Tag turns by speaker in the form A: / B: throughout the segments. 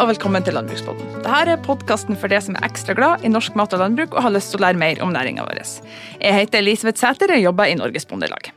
A: og velkommen til Landbrukspodden. Dette er podkasten for deg som er ekstra glad i norsk mat og landbruk og har lyst til å lære mer om næringa vår. Jeg heter Elisabeth Sæter og jobber i Norges Bondelag.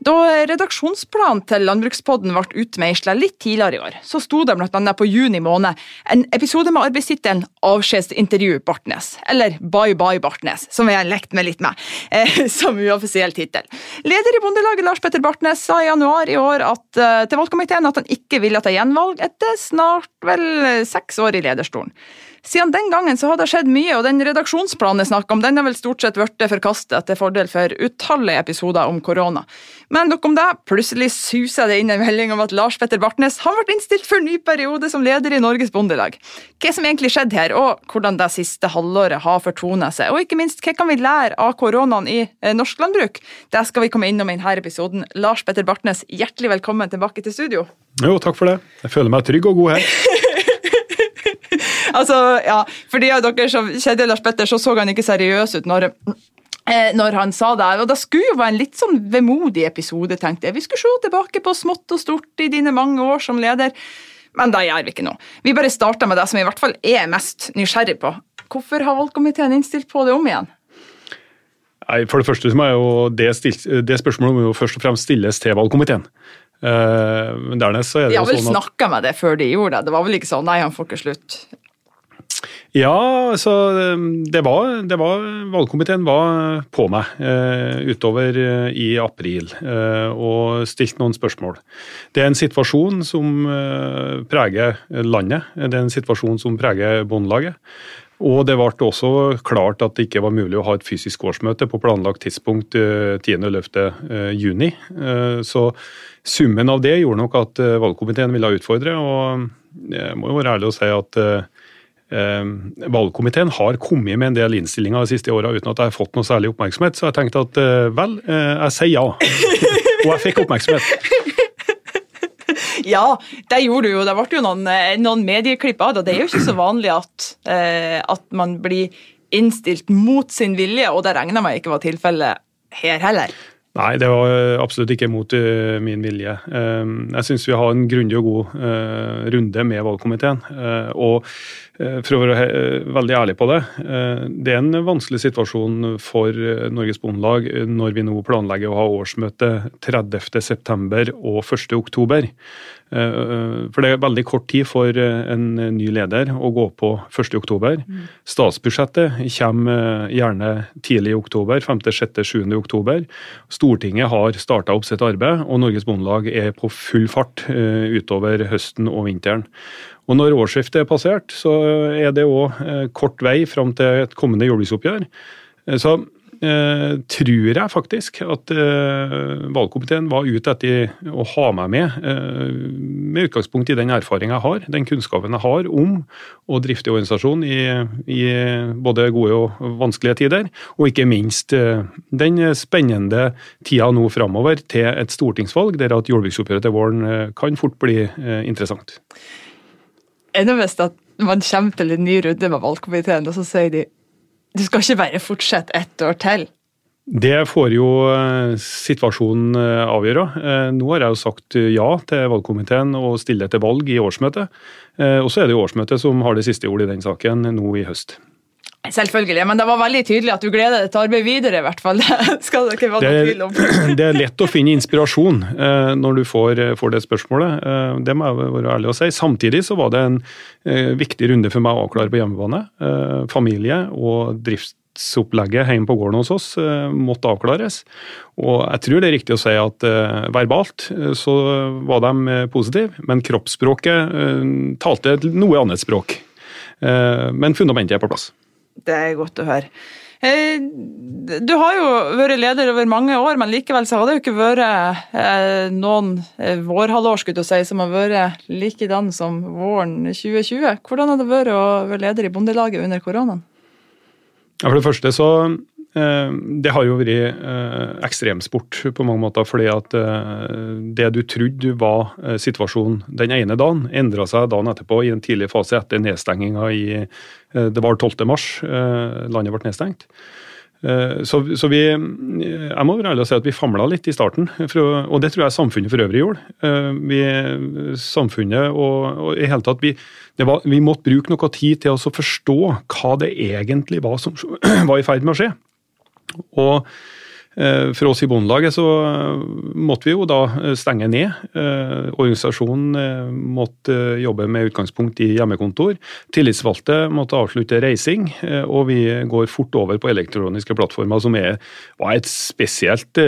A: Da redaksjonsplanen til Landbrukspodden ble utmeisla litt tidligere i år, så sto det bl.a. på juni måned en episode med arbeidstittelen 'Avskjedsintervju Bartnes', eller 'Bye bye Bartnes', som jeg har lekt meg litt med, eh, som uoffisiell tittel. Leder i Bondelaget Lars Petter Bartnes sa i januar i år at, eh, til valgkomiteen at han ikke ville ta gjenvalg etter snart vel seks år i lederstolen. Siden den gangen så har det skjedd mye, og den redaksjonsplanen jeg snakker om, den har vel stort sett blitt forkastet til fordel for utallige episoder om korona. Men nok om det. Plutselig suser det inn en melding om at Lars Petter Bartnes har vært innstilt for ny periode som leder i Norges Bondelag. Hva som egentlig skjedde her, og hvordan det siste halvåret har fortonet seg, og ikke minst hva kan vi lære av koronaen i eh, norsk landbruk, det skal vi komme innom i denne episoden. Lars Petter Bartnes, hjertelig velkommen tilbake til studio.
B: Jo, takk for det. Jeg føler meg trygg og god her.
A: altså, ja, For de av dere som kjenner Lars Petter, så så han ikke seriøs ut når, eh, når han sa det. Og Det skulle jo være en litt sånn vemodig episode, tenkte jeg. Vi skulle se tilbake på smått og stort i dine mange år som leder. Men det gjør vi ikke nå. Vi bare starter med det som i hvert fall er mest nysgjerrig på. Hvorfor har valgkomiteen innstilt på det om igjen?
B: Nei, For det første må jo det, stilt, det spørsmålet må jo først og fremst stilles til valgkomiteen. Uh, dernest så er det
A: de har vel
B: sånn
A: snakka med det før de gjorde det? Det var vel ikke sånn 'nei, han får ikke slutt'?
B: Ja, altså det var, det var Valgkomiteen var på meg eh, utover uh, i april og stilte noen spørsmål. Det er en situasjon som preger landet. Det er en situasjon som preger Bondelaget. Og det ble også klart at det ikke var mulig å ha et fysisk årsmøte på planlagt tidspunkt 10.11. juni. Så Summen av det gjorde nok at eh, valgkomiteen ville utfordre, og jeg må jo være ærlig og si at eh, valgkomiteen har kommet med en del innstillinger de siste åra uten at jeg har fått noe særlig oppmerksomhet, så jeg tenkte at eh, vel, jeg sier ja. og jeg fikk oppmerksomhet.
A: Ja, det gjorde du jo. Det ble jo noen, noen medieklipp av det. Det er jo ikke så vanlig at, at man blir innstilt mot sin vilje, og det regner meg ikke var tilfellet her heller.
B: Nei, det var absolutt ikke mot eh, min vilje. Eh, jeg syns vi har en grundig og god eh, runde med valgkomiteen. Og for å være veldig ærlig på det, det er en vanskelig situasjon for Norges Bondelag når vi nå planlegger å ha årsmøte 30.9. og 1.10. Eh, for det er veldig kort tid for eh, en ny leder å gå på 1.10. Mm. Statsbudsjettet kommer eh, gjerne tidlig i oktober, 5., 6., 7. oktober. Stortinget har starta opp sitt arbeid, og Norges Bondelag er på full fart utover høsten og vinteren. Og Når årsskiftet er passert, så er det òg kort vei fram til et kommende jordbruksoppgjør. Så eh, tror jeg faktisk at eh, valgkomiteen var ute etter å ha meg med, eh, med utgangspunkt i den erfaringen jeg har, den kunnskapen jeg har om å drifte organisasjon i, i, både gode og vanskelige tider, og ikke minst eh, den spennende tida nå framover til et stortingsvalg, der at jordbruksoppgjøret til våren eh, kan fort bli eh, interessant.
A: Det mest at man kommer til en ny runde med valgkomiteen, og så sier de du skal ikke bare fortsette ett år til?
B: Det får jo eh, situasjonen eh, avgjøre. Eh, nå har jeg jo sagt ja til valgkomiteen og stille til valg i årsmøtet. Og så er det jo årsmøtet som har det siste ordet i den saken nå i høst.
A: Selvfølgelig, men det var veldig tydelig at du gleder deg til arbeid videre, i hvert fall. Det skal det ikke være det, tvil om.
B: Det er lett å finne inspirasjon når du får, får, det spørsmålet, det må jeg være ærlig å si. Samtidig så var det en viktig runde for meg å avklare på hjemmebane. Familie og driftsopplegget hjemme på gården hos oss eh, måtte avklares. Og jeg tror det er riktig å si at verbalt så var de positive, men kroppsspråket talte noe annet språk. men fundamentet er på plass.
A: Det er godt å høre. Du har jo vært leder over mange år, men likevel så har det jo ikke vært noen vårhalvår skulle du si, som har vært likedan som våren 2020. Hvordan har det vært å være leder i Bondelaget under koronaen?
B: Ja, For det første så eh, det har jo vært eh, ekstremsport på mange måter, fordi at eh, det du trodde var situasjonen den ene dagen, endra seg dagen etterpå i en tidlig fase etter nedstenginga i Det var 12. mars landet ble nedstengt. Så, så, vi Jeg må være ærlig og si at vi famla litt i starten, for, og det tror jeg samfunnet for øvrig gjorde. Vi, samfunnet og, og i hele tatt vi, var, vi måtte bruke noe tid til å forstå hva det egentlig var som var i ferd med å skje. Og Eh, for oss i Bondelaget så eh, måtte vi jo da eh, stenge ned. Organisasjonen måtte jobbe med utgangspunkt i hjemmekontor. Tillitsvalgte måtte avslutte reising, og vi går fort over på elektroniske plattformer, som er, var et spesielt,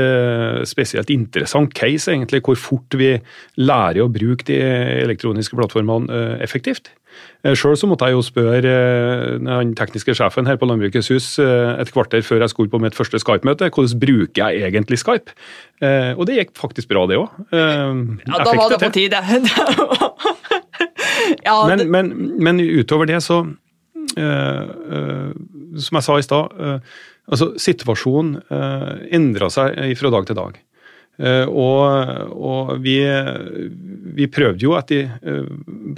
B: spesielt interessant case, egentlig, hvor fort vi lærer å bruke de elektroniske plattformene effektivt. Eh, Sjøl måtte jeg jo spørre eh, den tekniske sjefen her på Landbrukets hus eh, et kvarter før jeg skulle på mitt første Skype-møte, hvordan bruker jeg egentlig Skype? Og det gikk faktisk bra, det òg.
A: Ja, da var det, på tide.
B: ja, men, men, men, utover det, så Som jeg sa i stad, altså situasjonen endra seg fra dag til dag. Og, og vi, vi, prøvde jo etter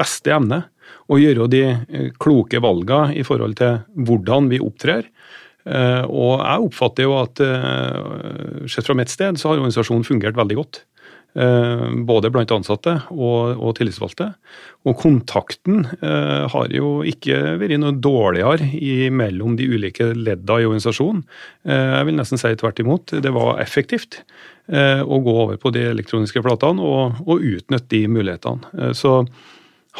B: beste evne og gjøre de eh, kloke valgene i forhold til hvordan vi opptrer. Eh, og jeg oppfatter jo at eh, sett fra mitt sted, så har organisasjonen fungert veldig godt. Både blant ansatte og, og tillitsvalgte. Og kontakten har jo ikke vært noe dårligere mellom de ulike ledda i organisasjonen. Jeg vil nesten si tvert imot. Det var effektivt å gå over på de elektroniske platene og, og utnytte de mulighetene. Så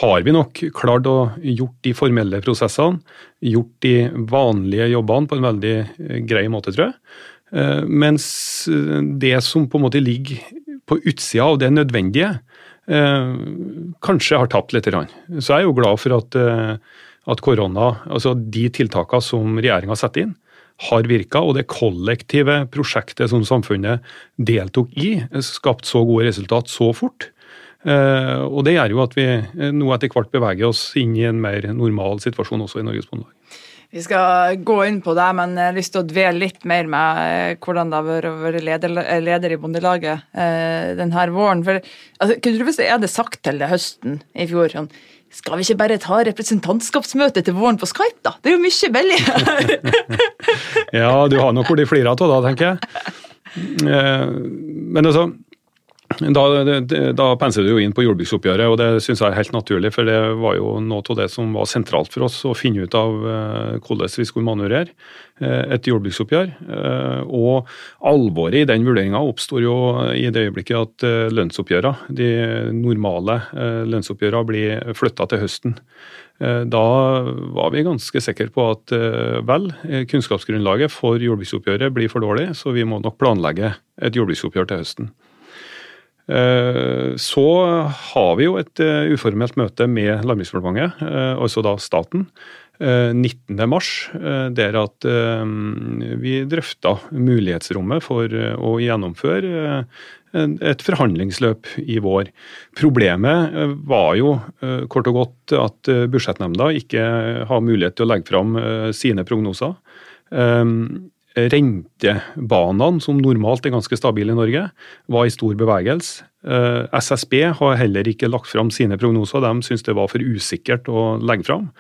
B: har vi nok klart å gjort de formelle prosessene, gjort de vanlige jobbene på en veldig eh, grei måte, tror jeg. Eh, mens eh, det som på en måte ligger på utsida av det nødvendige, kanskje har tapt litt. Så jeg er jo glad for at, at korona, altså de tiltakene som regjeringa setter inn, har virka, og det kollektive prosjektet som samfunnet deltok i, skapt så gode resultat så fort. Eh, og Det gjør jo at vi eh, nå etter hvert beveger oss inn i en mer normal situasjon også i Norges Bondelag.
A: Vi skal gå inn på det, men jeg har lyst til å dvele litt mer med eh, hvordan det har vært leder, leder, i Bondelaget eh, denne våren. For altså, Kunne du hvis jeg hadde sagt til det høsten i fjor sånn, skal vi ikke bare ta representantskapsmøte til våren på Skype, da? Det er jo mye billigere!
B: ja, du har nok hvor de flirer av da, tenker jeg. Men altså, da, da penser du jo inn på jordbruksoppgjøret, og det syns jeg er helt naturlig. For det var jo noe av det som var sentralt for oss, å finne ut av eh, hvordan vi skulle manøvrere eh, et jordbruksoppgjør. Eh, og alvoret i den vurderinga oppstår jo i det øyeblikket at lønnsoppgjørene, de normale lønnsoppgjørene, blir flytta til høsten. Da var vi ganske sikre på at vel, kunnskapsgrunnlaget for jordbruksoppgjøret blir for dårlig, så vi må nok planlegge et jordbruksoppgjør til høsten. Eh, så har vi jo et eh, uformelt møte med Landbruksdepartementet, altså da staten, 19. mars, der at vi drøfta mulighetsrommet for å gjennomføre et forhandlingsløp i vår. Problemet var jo kort og godt at budsjettnemnda ikke har mulighet til å legge fram sine prognoser rentebanene, som normalt er ganske stabile i Norge, var i stor bevegelse. Eh, SSB har heller ikke lagt fram sine prognoser, de syntes det var for usikkert å legge fram.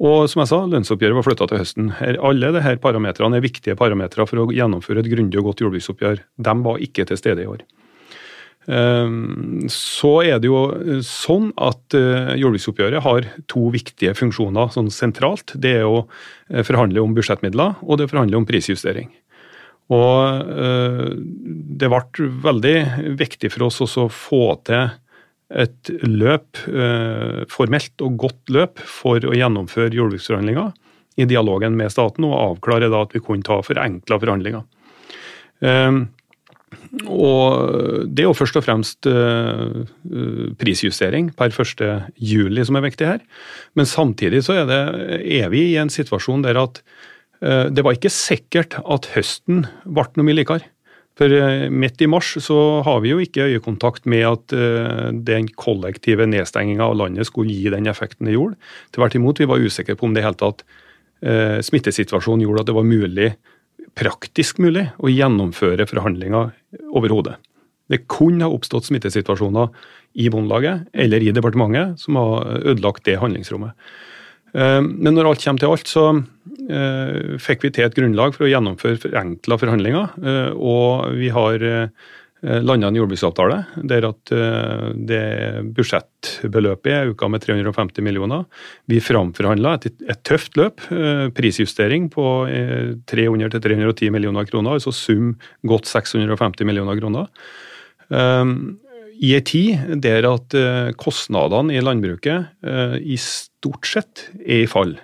B: Og som jeg sa, lønnsoppgjøret var flytta til høsten. Alle disse parametrene er viktige parametere for å gjennomføre et grundig og godt jordbruksoppgjør. De var ikke til stede i år. Ehm, så er det jo eh, sånn at eh, jordbruksoppgjøret har to viktige funksjoner sånn sentralt. Det er å eh, forhandle om budsjettmidler, og det er å forhandle om prisjustering. Og det ble veldig viktig for oss også å få til et løp, formelt og godt løp, for å gjennomføre jordbruksforhandlinger i dialogen med staten, og avklare da at vi kunne ta forenkla forhandlinger. Ehm, og Det er jo først og fremst uh, prisjustering per 1.7 som er viktig her. Men samtidig så er, det, er vi i en situasjon der at det var ikke sikkert at høsten ble noe mye likere. For midt i mars så har vi jo ikke øyekontakt med at den kollektive nedstenginga av landet skulle gi den effekten det gjorde. Tvert imot, vi var usikre på om det i hele tatt smittesituasjonen gjorde at det var mulig praktisk mulig å gjennomføre forhandlinger overhodet. Det kunne ha oppstått smittesituasjoner i Bondelaget eller i departementet som har ødelagt det handlingsrommet. Men når alt kommer til alt, så fikk vi til et grunnlag for å gjennomføre forenkla forhandlinger. Og vi har Eh, landa en jordbruksavtale der at eh, det budsjettbeløpet er økt med 350 millioner. Vi framforhandla et, et, tøft løp, eh, prisjustering på 300-310 millioner kroner, altså sum godt 650 millioner kroner. I en tid der at kostnadene i landbruket i stort sett er i fall.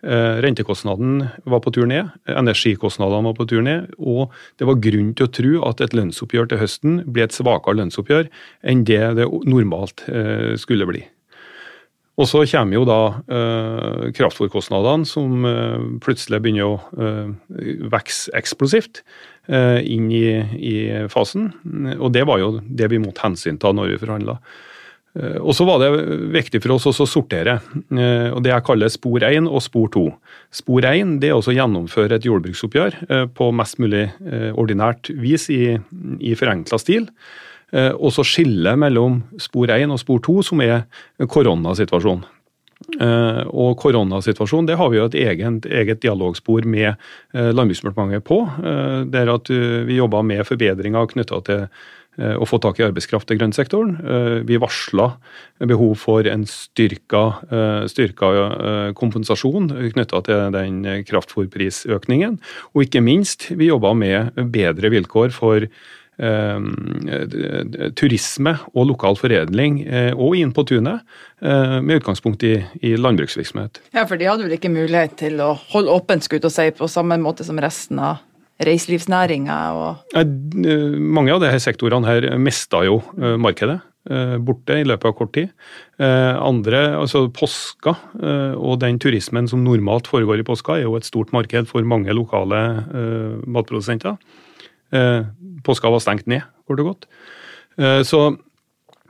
B: Eh, rentekostnaden var på tur ned, energikostnadene var på tur ned, og det var grunn til å tro at et lønnsoppgjør til høsten ble et svakere lønnsoppgjør enn det det normalt eh, skulle bli. Og så kommer jo da eh, kraftfôrkostnadene, som eh, plutselig begynner å eh, vokse eksplosivt inn i, i, fasen. Og det var jo det vi måtte hensynta når vi forhandla. Eh, og så var det viktig for oss også å sortere, eh, og det jeg kaller spor 1 og spor 2. Spor 1 det er å gjennomføre et jordbruksoppgjør eh, på mest mulig ordinært vis i, i forenkla stil. Og så skille mellom spor 1 og spor 2, som er koronasituasjonen. Og koronasituasjonen det har vi jo et eget, eget dialogspor med Landbruksdepartementet på. Der at vi jobber med forbedringer knytta til å få tak i arbeidskraft i grønn sektor. vi varsla behov for en styrka, eh, styrka kompensasjon knytta til den kraftfòrprisøkningen. Og ikke minst, vi jobba med bedre vilkår for turisme og lokal foredling, og inn på tunet, med utgangspunkt i, i, landbruksvirksomhet.
A: Ja, for de hadde vel ikke mulighet til å holde åpent, og si, på samme måte som resten av reiselivsnæringa? Og...
B: Mange av disse sektorene her mista jo eh, markedet eh, borte i løpet av kort tid. Eh, andre, altså påska og den turismen som normalt foregår i påska, er jo et stort marked for mange lokale matprodusenter. Påska var stengt ned, kort og godt. Så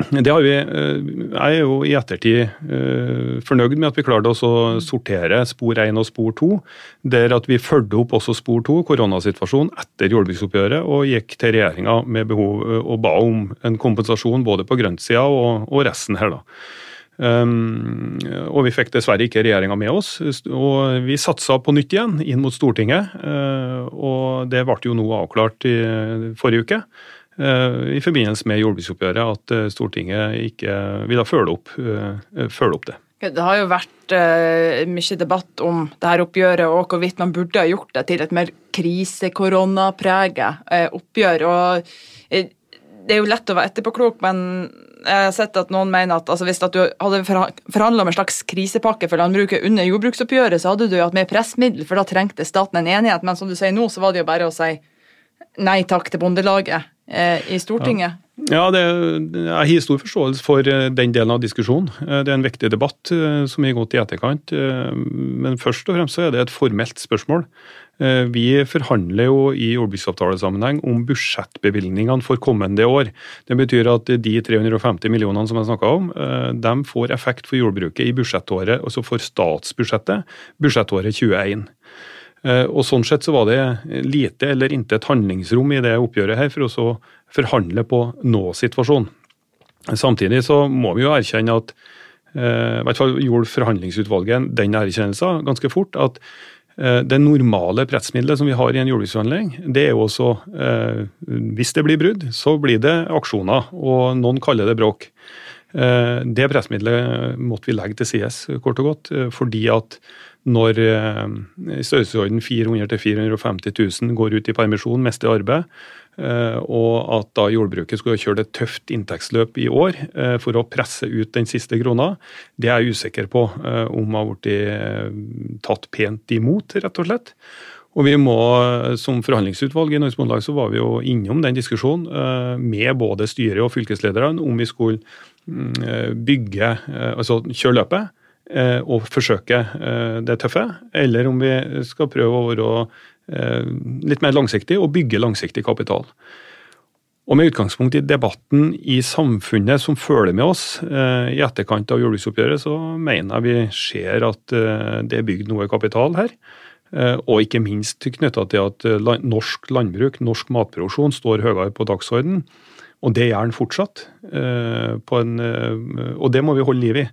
B: det vi, eh, Jeg er jo i ettertid eh, fornøyd med at vi klarte å sortere spor 1 og spor 2, der at vi fulgte opp også spor 2, koronasituasjonen, etter jordbruksoppgjøret og gikk til regjeringa med behov eh, og ba om en kompensasjon både på grøntsida og, og resten her. da. Um, og vi fikk dessverre ikke regjeringa med oss. og Vi satsa på nytt igjen inn mot Stortinget, uh, og det ble jo nå avklart i forrige uke. Eh, i forbindelse med jordbruksoppgjøret at eh, Stortinget ikke ville følge opp, eh, følge opp det.
A: Det har jo vært mye debatt om det her oppgjøret og hvorvidt man burde ha gjort det til et mer krise-koronapreget uh, oppgjør. og Det er jo lett å være etterpåklok, men jeg har sett at noen mener at altså, hvis at du hadde forhandla om en slags krisepakke for landbruket under jordbruksoppgjøret, så hadde du jo hatt mer pressmiddel, for da trengte staten en enighet. Men som du sier nå, så var det jo bare å si nei takk til Bondelaget eh, i Stortinget?
B: Ja, det, Jeg har stor forståelse for eh, den delen av diskusjonen. Eh, det er en viktig debatt som har gått i etterkant. Men først og fremst så er det et formelt spørsmål. Vi forhandler jo i jordbruksavtalesammenheng om budsjettbevilgningene for kommende år. Det betyr at de 350 millionene som jeg snakka om, de får effekt for jordbruket i budsjettåret, altså for statsbudsjettet, budsjettåret 2021. Eh, og Sånn sett så var det lite eller intet handlingsrom i det oppgjøret her for å forhandle på nå-situasjonen. Samtidig så må vi jo erkjenne at eh, i hvert fall gjorde forhandlingsutvalget den erkjennelsen ganske fort, at eh, det normale pressmiddelet som vi har i en jordbruksforhandling, det er jo også Hvis det blir brudd, så blir det aksjoner, og noen kaller det bråk. Det pressmiddelet måtte vi legge til sides, kort og godt, fordi at når eh, i størrelsesorden 400 000-450 000 går ut i permisjon, mister arbeid, eh, og at da jordbruket skulle ha kjørt et tøft inntektsløp i år eh, for å presse ut den siste krona, det er jeg usikker på om har blitt tatt pent imot, rett og slett. Og vi må, Som forhandlingsutvalg i Norges Bondelag så var vi jo innom den diskusjonen med både styret og fylkeslederne om vi skulle mm, bygge, altså kjøre løpet og forsøke eh, det tøffe, eller om vi skal prøve å være eh, litt mer langsiktig og bygge langsiktig kapital. Og Med utgangspunkt i debatten i samfunnet som følger med oss i etterkant av jordbruksoppgjøret, så mener jeg vi ser at det er bygd noe kapital her. Og ikke minst knytta til at norsk landbruk, norsk matproduksjon, står høyere på dagsorden. Og det gjør den fortsatt. En, og det må vi holde liv i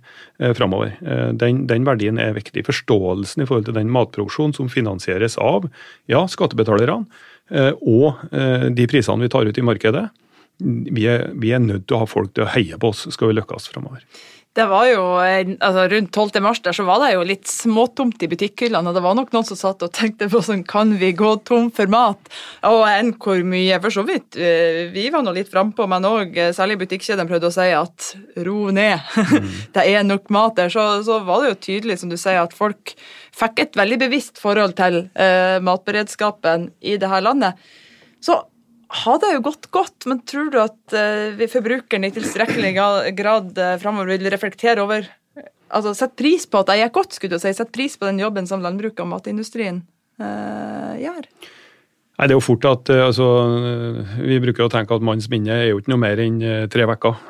B: framover. Den, den, verdien er viktig. Forståelsen i forhold til den matproduksjonen som finansieres av ja, skattebetalerne, og de prisene vi tar ut i markedet. Vi er, vi er nødt til å ha folk til å heie på oss, skal vi lykkes framover.
A: Det var jo, altså Rundt 12. mars der så var det jo litt småtomt i butikkhyllene, og det var nok noen som satt og tenkte på sånn Kan vi gå tom for mat? Og enn hvor mye, for så vidt. Eh, vi var nå litt frampå, men òg eh, særlig butikkjedene prøvde å si at ro ned, mm. det er nok mat der. Så, så, var det jo tydelig, som du sier, at folk fikk et veldig bevisst forhold til uh, matberedskapen i det her landet. Så har det jo gått godt, men tror du at uh, vi forbrukeren i tilstrekkelig grad uh, framover vil reflektere over Altså sette pris på at det gikk godt, skulle du si, sette pris på den jobben som landbruket og matindustrien uh, gjør?
B: Nei, det er jo fort at altså, Vi bruker å tenke at manns minne er jo ikke noe mer enn tre uker.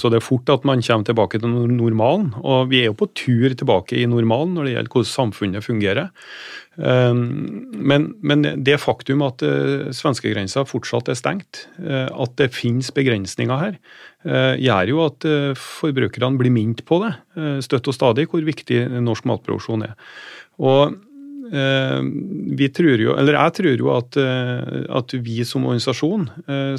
B: Så det er fort at man kommer tilbake til normalen. Og vi er jo på tur tilbake i normalen når det gjelder hvordan samfunnet fungerer. Men, men, det faktum at svenskegrensa fortsatt er stengt, at det finnes begrensninger her, gjør jo at forbrukerne blir minnet på det støtt og stadig, hvor viktig norsk matproduksjon er. Og vi tror jo, eller Jeg tror jo at, at vi som organisasjon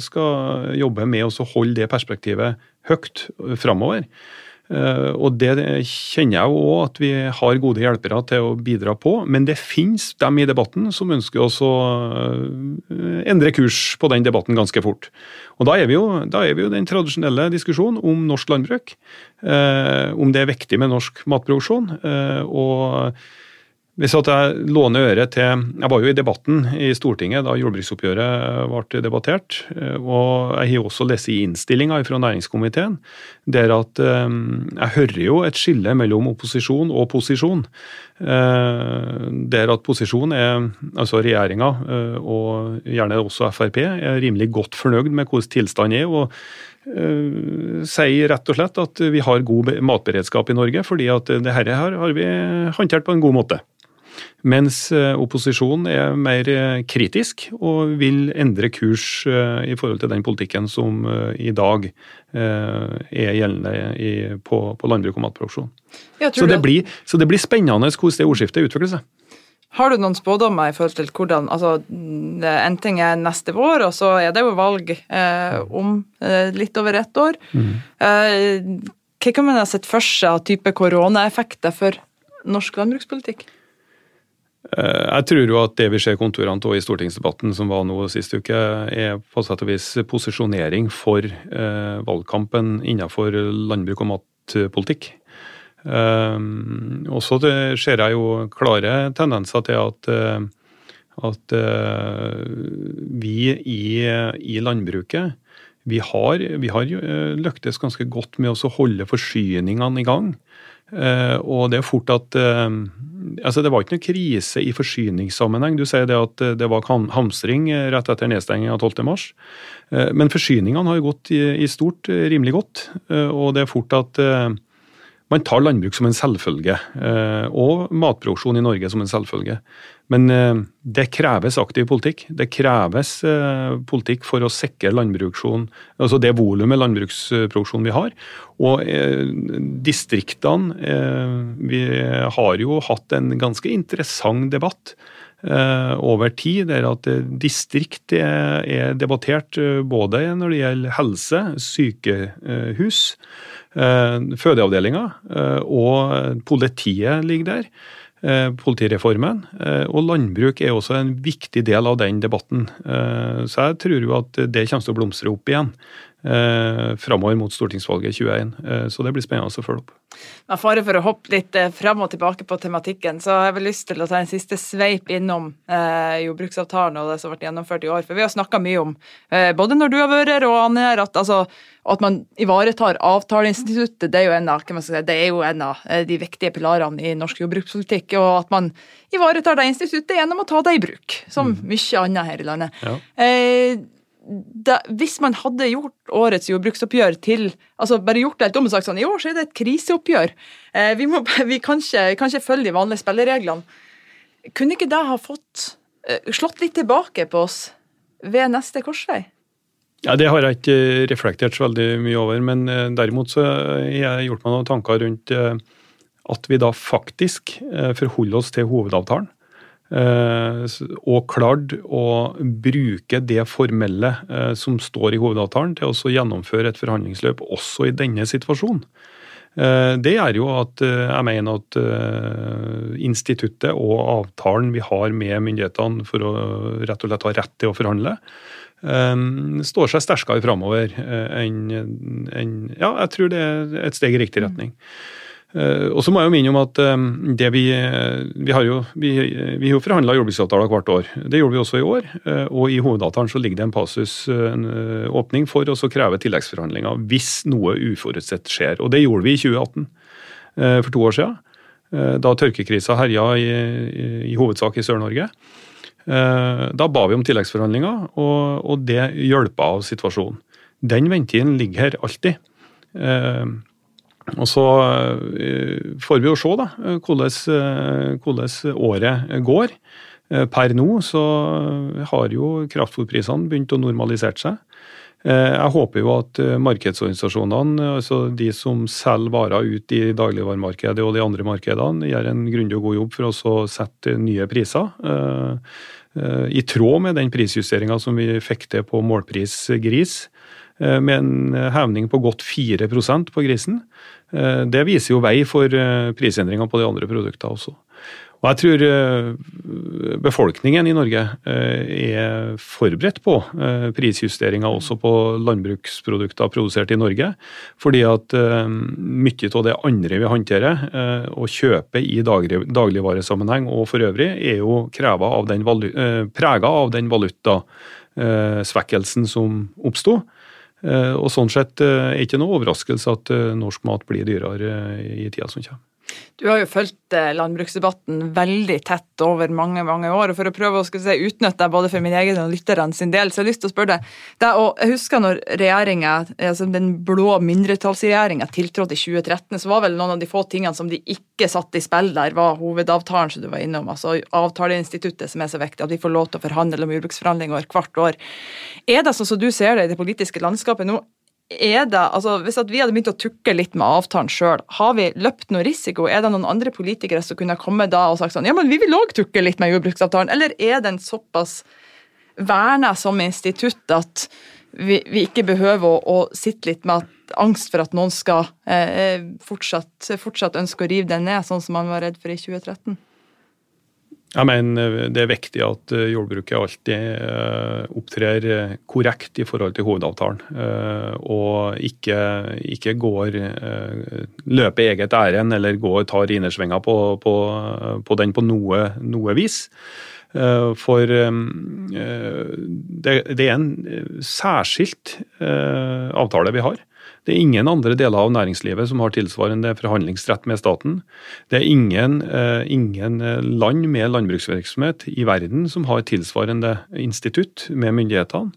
B: skal jobbe med å holde det perspektivet høyt framover. Eh, og det kjenner jeg jo òg at vi har gode hjelpere til å bidra på, men det finnes dem i debatten som ønsker oss å eh, endre kurs på den debatten ganske fort. Og da er vi jo, er vi jo den tradisjonelle diskusjonen om norsk landbruk, eh, om det er viktig med norsk matproduksjon. og hvis at jeg låner øret til Jeg var jo i debatten i Stortinget da jordbruksoppgjøret ble debattert. Og jeg har også lest i innstillinga fra næringskomiteen der at um, jeg hører jo et skille mellom opposisjon og posisjon. Uh, der at posisjon er, altså regjeringa uh, og gjerne også Frp, er rimelig godt fornøyd med hvordan tilstanden er. og sier rett og slett at vi har god matberedskap i Norge, fordi at det her har vi håndtert på en god måte. Mens eh, opposisjonen er mer eh, kritisk og vil endre kurs eh, i forhold til den politikken som i dag er gjeldende på, landbruk og matproduksjon. Så det, blir, så det, blir, spennende hvordan det ordskiftet utvikler seg.
A: Har du noen spådommer i forhold til hvordan altså, En ting er neste vår, og så er det jo valg eh, om eh, litt over ett år. Mm. Eh, hva kan man ha sett for seg av type koronaeffekter for norsk landbrukspolitikk?
B: Eh, jeg tror jo at det vi ser konturene av i stortingsdebatten som var nå sist uke, er på sett og vis posisjonering for eh, valgkampen innenfor landbruk og matpolitikk. Og også ser jeg jo klare tendenser til at, eh, at eh, vi i, i, landbruket vi har, vi har eh, lyktes ganske godt med å holde forsyningene i gang. Og det er fort at altså Det var ikke noe krise i forsyningssammenheng. Du sier det at eh, det var hamstring eh, rett etter nedstengingen av 12.3. Eh, men forsyningene har gått i stort rimelig godt, og det er fort at man tar landbruk som en selvfølge, og matproduksjon i Norge som en selvfølge. Men det kreves aktiv politikk. Det kreves politikk for å sikre landbruksjon, altså det volumet landbruksproduksjon vi har. Og distriktene Vi har jo hatt en ganske interessant debatt over tid, der at distrikt er debattert både når det gjelder helse, sykehus, Eh, fødeavdelinga eh, og politiet ligger der. Eh, politireformen. Og landbruk er også en viktig del av den debatten. Så jeg tror jo at det kommer til å blomstre opp igjen eh, framover mot stortingsvalget 2021. Eh, så det blir spennende å følge opp.
A: Med fare for å hoppe litt eh, fram og tilbake på tematikken, så har jeg vel lyst til å ta en siste sveip innom eh, jordbruksavtalen og det som vært gjennomført i år. For vi har snakka mye om, eh, både når du har vært her og Anne her, at, altså, at man ivaretar avtaleinstituttet. Det er jo en av, si, det er jo en av eh, de viktige pilarene i norsk jordbrukspolitikk. Og at man ivaretar det instituttet gjennom å ta det i bruk, som mm. mye annet her i landet. Ja. Eh, da, hvis man hadde gjort årets jordbruksoppgjør til altså Bare gjort det helt om og sagt sånn I år så er det et kriseoppgjør. Eh, vi, må, vi kan, ikke, kan ikke følge de vanlige spillereglene. Kunne ikke det ha fått eh, slått litt tilbake på oss ved neste korsvei?
B: Ja, Det har jeg ikke reflektert så veldig mye over, men derimot så har jeg gjort meg noen tanker rundt at vi da faktisk forholder oss til hovedavtalen. Og klart å bruke det formelle som står i hovedavtalen til å gjennomføre et forhandlingsløp også i denne situasjonen. Eh, det er jo at eh, jeg mener at eh, instituttet og avtalen vi har med myndighetene for å rett og slett ha rett til å forhandle, står seg sterkere framover enn en, Ja, jeg tror det er et steg i riktig retning. Eh, og så må jeg jo minne om at eh, det vi, eh, vi har jo vi, vi har forhandla jordbruksavtaler hvert år. Det gjorde vi også i år. Og i hovedavtalen så ligger det en passus, en åpning for å kreve tilleggsforhandlinger hvis noe uforutsett skjer. Og det gjorde vi i 2018, for to år siden. Da tørkekrisa herja i, i, i hovedsak i Sør-Norge. Da ba vi om tilleggsforhandlinger, og, og det hjelpa av situasjonen. Den ventilen ligger her alltid. Og så eh, får vi jo se da, hvordan, eh, hvordan året går. Eh, per nå så har jo kraftfôrprisene begynt å normalisere seg. Jeg håper jo at markedsorganisasjonene, altså de som selger varer ut i dagligvaremarkedet og de andre markedene, gjør en grundig og god jobb for å sette nye priser. I tråd med den prisjusteringa som vi fikk til på målpris gris. Eh, med en hevning på godt 4% på grisen. Eh, det viser jo vei for eh, prisendringer på de andre produktene også. Og jeg tror befolkningen i Norge er forberedt på prisjusteringer også på landbruksprodukter produsert i Norge. Fordi at mye av det andre vi håndterer og kjøper i dagligvaresammenheng og for øvrig, er jo prega av den valutasvekkelsen som oppsto. Eh, og Sånn sett eh, er det ikke noe overraskelse at eh, norsk mat blir dyrere i tida som kommer.
A: Du har jo fulgt landbruksdebatten veldig tett over mange mange år. og For å prøve å si, utnytte deg både for min egen og lytterne sin del, så jeg har lyst til å spørre deg. jeg husker når altså den blå mindretallsregjeringa tiltrådte i 2013, så var vel noen av de få tingene som de ikke satte i spill der, var hovedavtalen som du var innom. altså Avtaleinstituttet som er så viktig, at vi får lov til å forhandle om jordbruksforhandlinger hvert år. Er det sånn som du ser det i det politiske landskapet nå, er det, altså Hvis vi hadde begynt å tukke litt med avtalen sjøl, har vi løpt noe risiko? Er det noen andre politikere som kunne komme da og sagt sånn ja, men vi vil òg tukke litt med jordbruksavtalen? Eller er den såpass verna som institutt at vi, vi ikke behøver å, å, sitte litt med angst for at noen skal eh, fortsatt, fortsatt ønske å rive den ned, sånn som man var redd for i 2013?
B: Jeg mener eh, det er viktig at eh, jordbruket alltid eh, opptrer korrekt i forhold til hovedavtalen. Og ikke, ikke går løper eget ærend eller går tar innersvinger på, på, på, den på noe, noe vis. For det, det er en særskilt avtale vi har. Det er ingen andre deler av næringslivet som har tilsvarende forhandlingsrett med staten. Det er ingen, eh, ingen, eh, land med landbruksvirksomhet i verden som har tilsvarende institutt med myndighetene.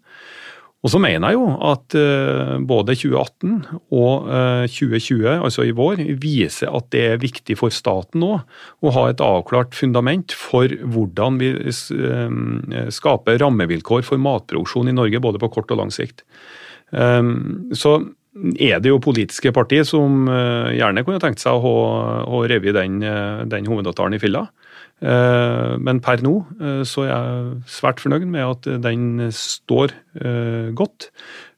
B: Og så mener jeg jo at eh, både 2018 og 2020, altså i vår, viser at det er viktig for staten nå å ha et avklart fundament for hvordan vi skaper rammevilkår for matproduksjon i Norge, både på kort og lang sikt. Så er det jo politiske partier som eh, gjerne kunne tenkt seg å, å revi den, eh, den hovedavtalen i filla. Eh, men per nå så er jeg svært fornøyd med at den står godt.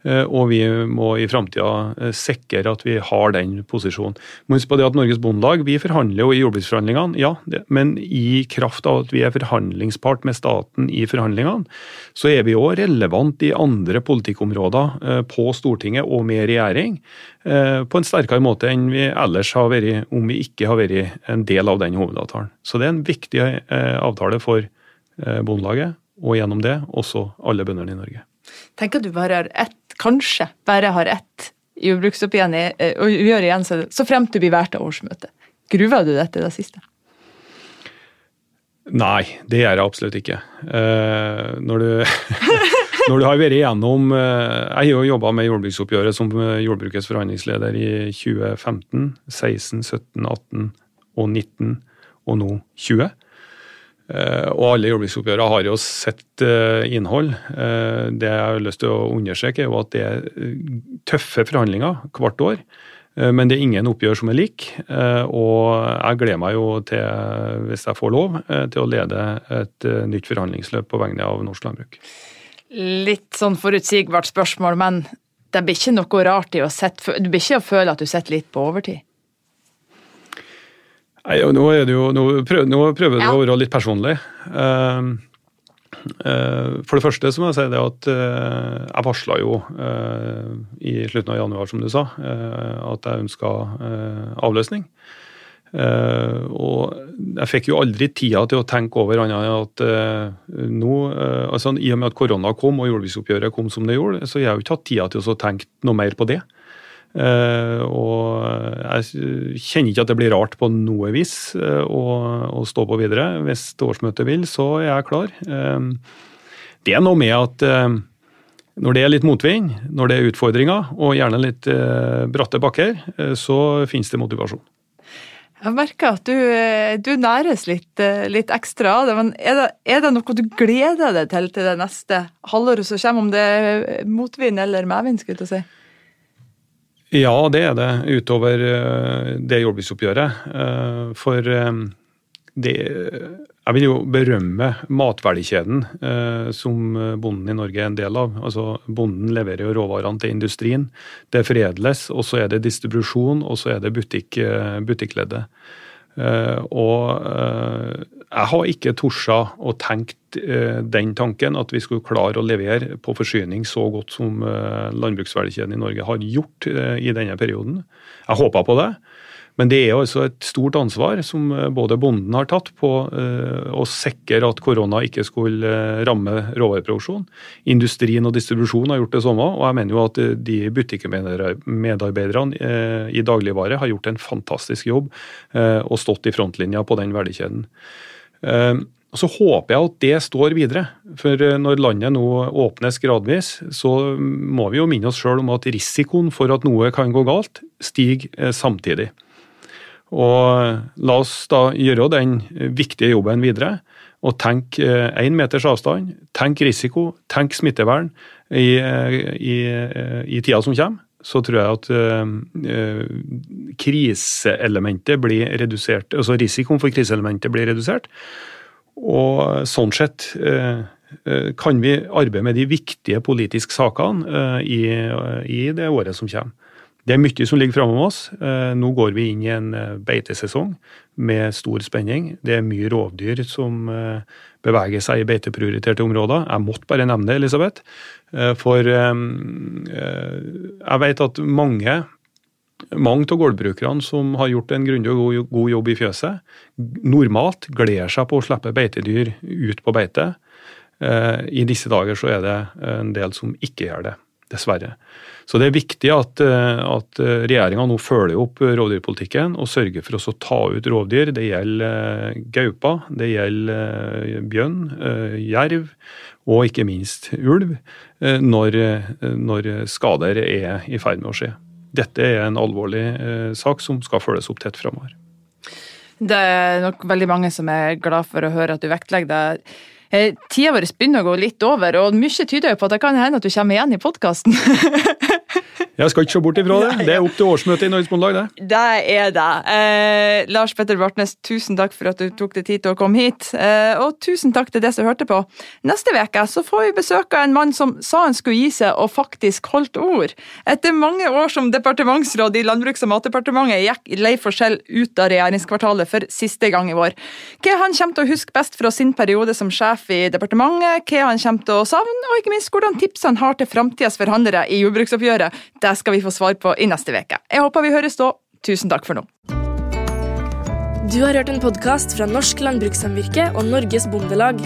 B: Eh, og vi må i framtida eh, sikre at vi har den posisjonen. Må huske på det at Norges Bondelag vi forhandler jo i jordbruksforhandlingene, ja, men i kraft av at vi er forhandlingspart med staten i forhandlingene, så er vi òg relevant i andre politikkområder eh, på Stortinget og med regjering på en sterkere måte enn vi ellers har vært om vi ikke har vært en del av den hovedavtalen. Så det er en viktig avtale for Bondelaget, og gjennom det også alle bøndene i Norge.
A: Tenk at du bare har ett kanskje bare har ett jordbruksoppgjør eh, igjen, så, fremt du blir valgt av årsmøtet. Gruver du deg til det siste?
B: Nei, det gjør jeg absolutt ikke. Når, du, når du har vært igjennom Jeg har jo jobba med jordbruksoppgjøret som jordbrukets forhandlingsleder i 2015, 16, 17, 18 og 19, og nå 20. Og alle jordbruksoppgjørene har jo sett innhold. Det jeg har lyst til å understreke, er jo at det er tøffe forhandlinger hvert år. Men det er ingen oppgjør som er lik, og jeg gleder meg jo til, hvis jeg får lov, til å lede et nytt forhandlingsløp på vegne av norsk landbruk.
A: Litt sånn forutsigbart spørsmål, men det blir ikke noe rart i å sette Du blir ikke å føle at du sitter litt på overtid?
B: Nei, nå, jo, nå, prøver, nå prøver du ja. å være litt personlig. Uh, uh, for det første så må jeg si det at uh, jeg varsla jo i slutten av januar, som du sa, at jeg ønska avløsning. og jeg fikk jo aldri tida til å tenke over annet enn at nå, altså I og med at korona kom og jordbruksoppgjøret kom som det gjorde, så jeg har jo ikke hatt tida til å tenke noe mer på det. Uh, og jeg kjenner ikke at det blir rart på noe vis uh, å, stå på videre. Hvis årsmøtet vil, så er jeg klar. Uh, det er noe med at når det er litt motvind, når det er utfordringer og gjerne litt bratte bakker, så finnes det motivasjon.
A: Jeg merker at du, du næres litt, litt, ekstra av det. Men er det, er det, noe du gleder deg til til det neste halvåret som kommer, om det er motvind eller medvind? skulle jeg si?
B: Ja, det er det, utover eh, det jordbruksoppgjøret. Eh, for eh, det Jeg vil jo berømme matverdikjeden som bonden i Norge er en del av. Altså, Bonden leverer jo råvarene til industrien. Det foredles, og så er det distribusjon, og så er det butikk, butikkleddet. Og jeg har ikke torsa å tenkt eh, den tanken, at vi skulle klare å levere på forsyning så godt som landbruksverdikjeden i Norge har gjort i denne perioden. Jeg håpa på det. Men det er altså et stort ansvar som eh, både bonden har tatt på eh, å sikre at korona ikke skulle eh, ramme råvareproduksjon. Industrien og distribusjonen har gjort det samme, og jeg mener jo at de butikkmedarbeiderne i dagligvare har gjort en fantastisk jobb og stått i frontlinja på den verdikjeden. Så håper jeg at det står videre. For når landet nå åpnes gradvis, så må vi jo minne oss sjøl om at risikoen for at noe kan gå galt, stiger samtidig. Og la oss da gjøre den viktige jobben videre. Og tenk én meters avstand, tenk risiko, tenk smittevern i, i, i tida som kommer. Så tror jeg at uh, kriseelementet blir redusert, altså risikoen for kriseelementet blir redusert. Og sånn sett uh, kan vi arbeide med de viktige politiske sakene i det året som kommer. Det er mye som ligger framme oss. Eh, nå går vi inn i en eh, beitesesong med stor spenning. Det er mye rovdyr som eh, beveger seg i beiteprioriterte områder. Jeg måtte bare nevne det, Elisabeth. For jeg vet at mange mange av gårdbrukerne som har gjort en grundig og god jobb i fjøset, normalt gleder seg på å slippe beitedyr ut på beite. I disse dager så er det en del som ikke gjør det, dessverre. Så det er viktig at, eh, at eh, regjeringa nå følger opp rovdyrpolitikken og sørger for å ta ut rovdyr. Det gjelder eh, gaupa, det gjelder bjørn, jerv og ikke minst ulv, når, når skader er i ferd med å skje. Dette er en alvorlig sak som skal følges opp tett framover.
A: Det er nok veldig mange som er glad for å høre at du vektlegger det. Tida vår begynner å gå litt over, og mye tyder jo på at det kan hende at du kommer igjen i podkasten.
B: Jeg skal ikke se bort ifra det. Det er opp til årsmøtet i Norges Bondelag, det.
A: Det er det. Eh, Lars Petter Bartnes, tusen takk for at du tok deg tid til å komme hit. Eh, og tusen takk til deg som hørte på. Neste uke så får vi besøk av en mann som sa han skulle gi seg, og faktisk holdt ord. Etter mange år som departementsråd i Landbruks- og matdepartementet gikk Leif Forskjell ut av regjeringskvartalet for siste gang i vår. Hva han kommer til å huske best fra sin periode som sjef i departementet, hva han kommer til å savne, og ikke minst hvordan tips han har til framtidas forhandlere i jordbruksoppgjøret, det skal vi få svar på i neste uke. Jeg håper vi høres da. Tusen takk for nå.
C: Du har hørt en podkast fra Norsk Landbrukssamvirke og Norges Bondelag.